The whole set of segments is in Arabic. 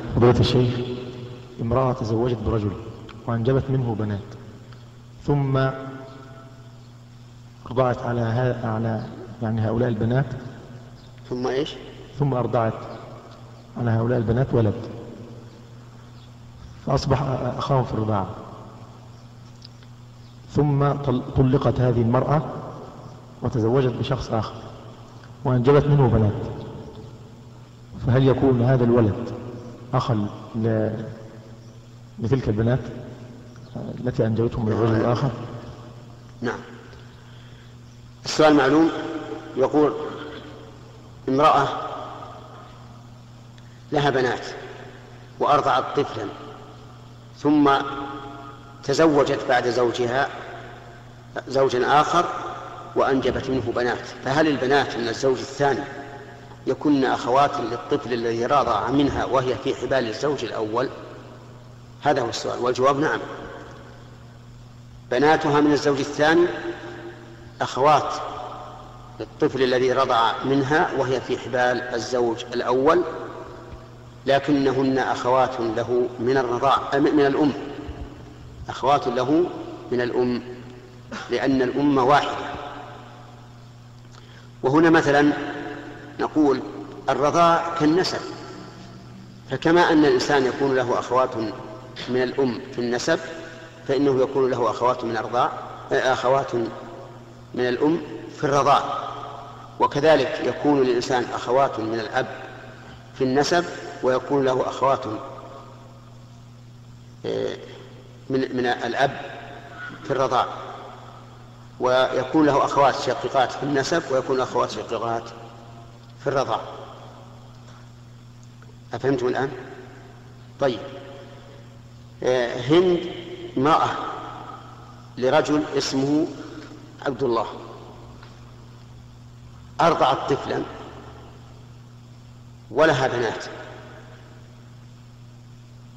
فضيلة الشيخ امرأة تزوجت برجل وأنجبت منه بنات ثم أرضعت على ها على يعني هؤلاء البنات؟ ثم إيش؟ ثم أرضعت على هؤلاء البنات ولد. فأصبح أخاهم في الرضاعة. ثم طل- طلقت هذه المرأة وتزوجت بشخص آخر وأنجبت منه بنات. فهل يكون هذا الولد أخا لتلك البنات التي أنجبتهم من الرجل الآخر؟ نعم. السؤال معلوم. يقول امرأة لها بنات وأرضعت طفلا ثم تزوجت بعد زوجها زوجا آخر وأنجبت منه بنات فهل البنات من الزوج الثاني يكن أخوات للطفل الذي رضع منها وهي في حبال الزوج الأول؟ هذا هو السؤال والجواب نعم. بناتها من الزوج الثاني أخوات للطفل الذي رضع منها وهي في حبال الزوج الأول لكنهن أخوات له من الرضاع من الأم أخوات له من الأم لأن الأم واحدة. وهنا مثلا نقول الرضاع كالنسب. فكما أن الإنسان يكون له أخوات من الأم في النسب فإنه يكون له أخوات من الرضاع أخوات من الأم في الرضاع. وكذلك يكون للإنسان أخوات من الأب في النسب ويكون له أخوات آه، من من الأب في الرضاع. ويكون له أخوات شقيقات في النسب ويكون أخوات شقيقات في الرضاع. أفهمتم الآن؟ طيب. آه، هند امرأة لرجل اسمه عبد الله أرضعت طفلا. ولها بنات.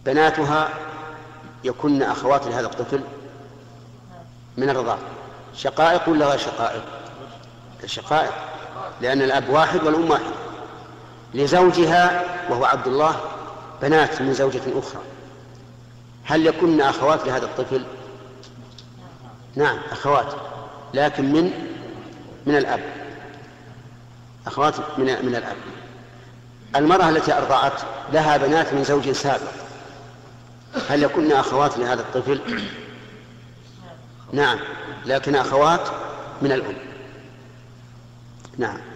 بناتها يكن أخوات لهذا الطفل من الرضاعة شقائق ولا غير شقائق؟ شقائق لأن الأب واحد والأم واحد. لزوجها وهو عبد الله بنات من زوجة أخرى. هل يكن أخوات لهذا الطفل؟ نعم أخوات لكن من من الأب. أخوات من من الأب. المرأة التي أرضعت لها بنات من زوج سابق. هل يكن أخوات لهذا الطفل؟ نعم لكن أخوات من الأم. نعم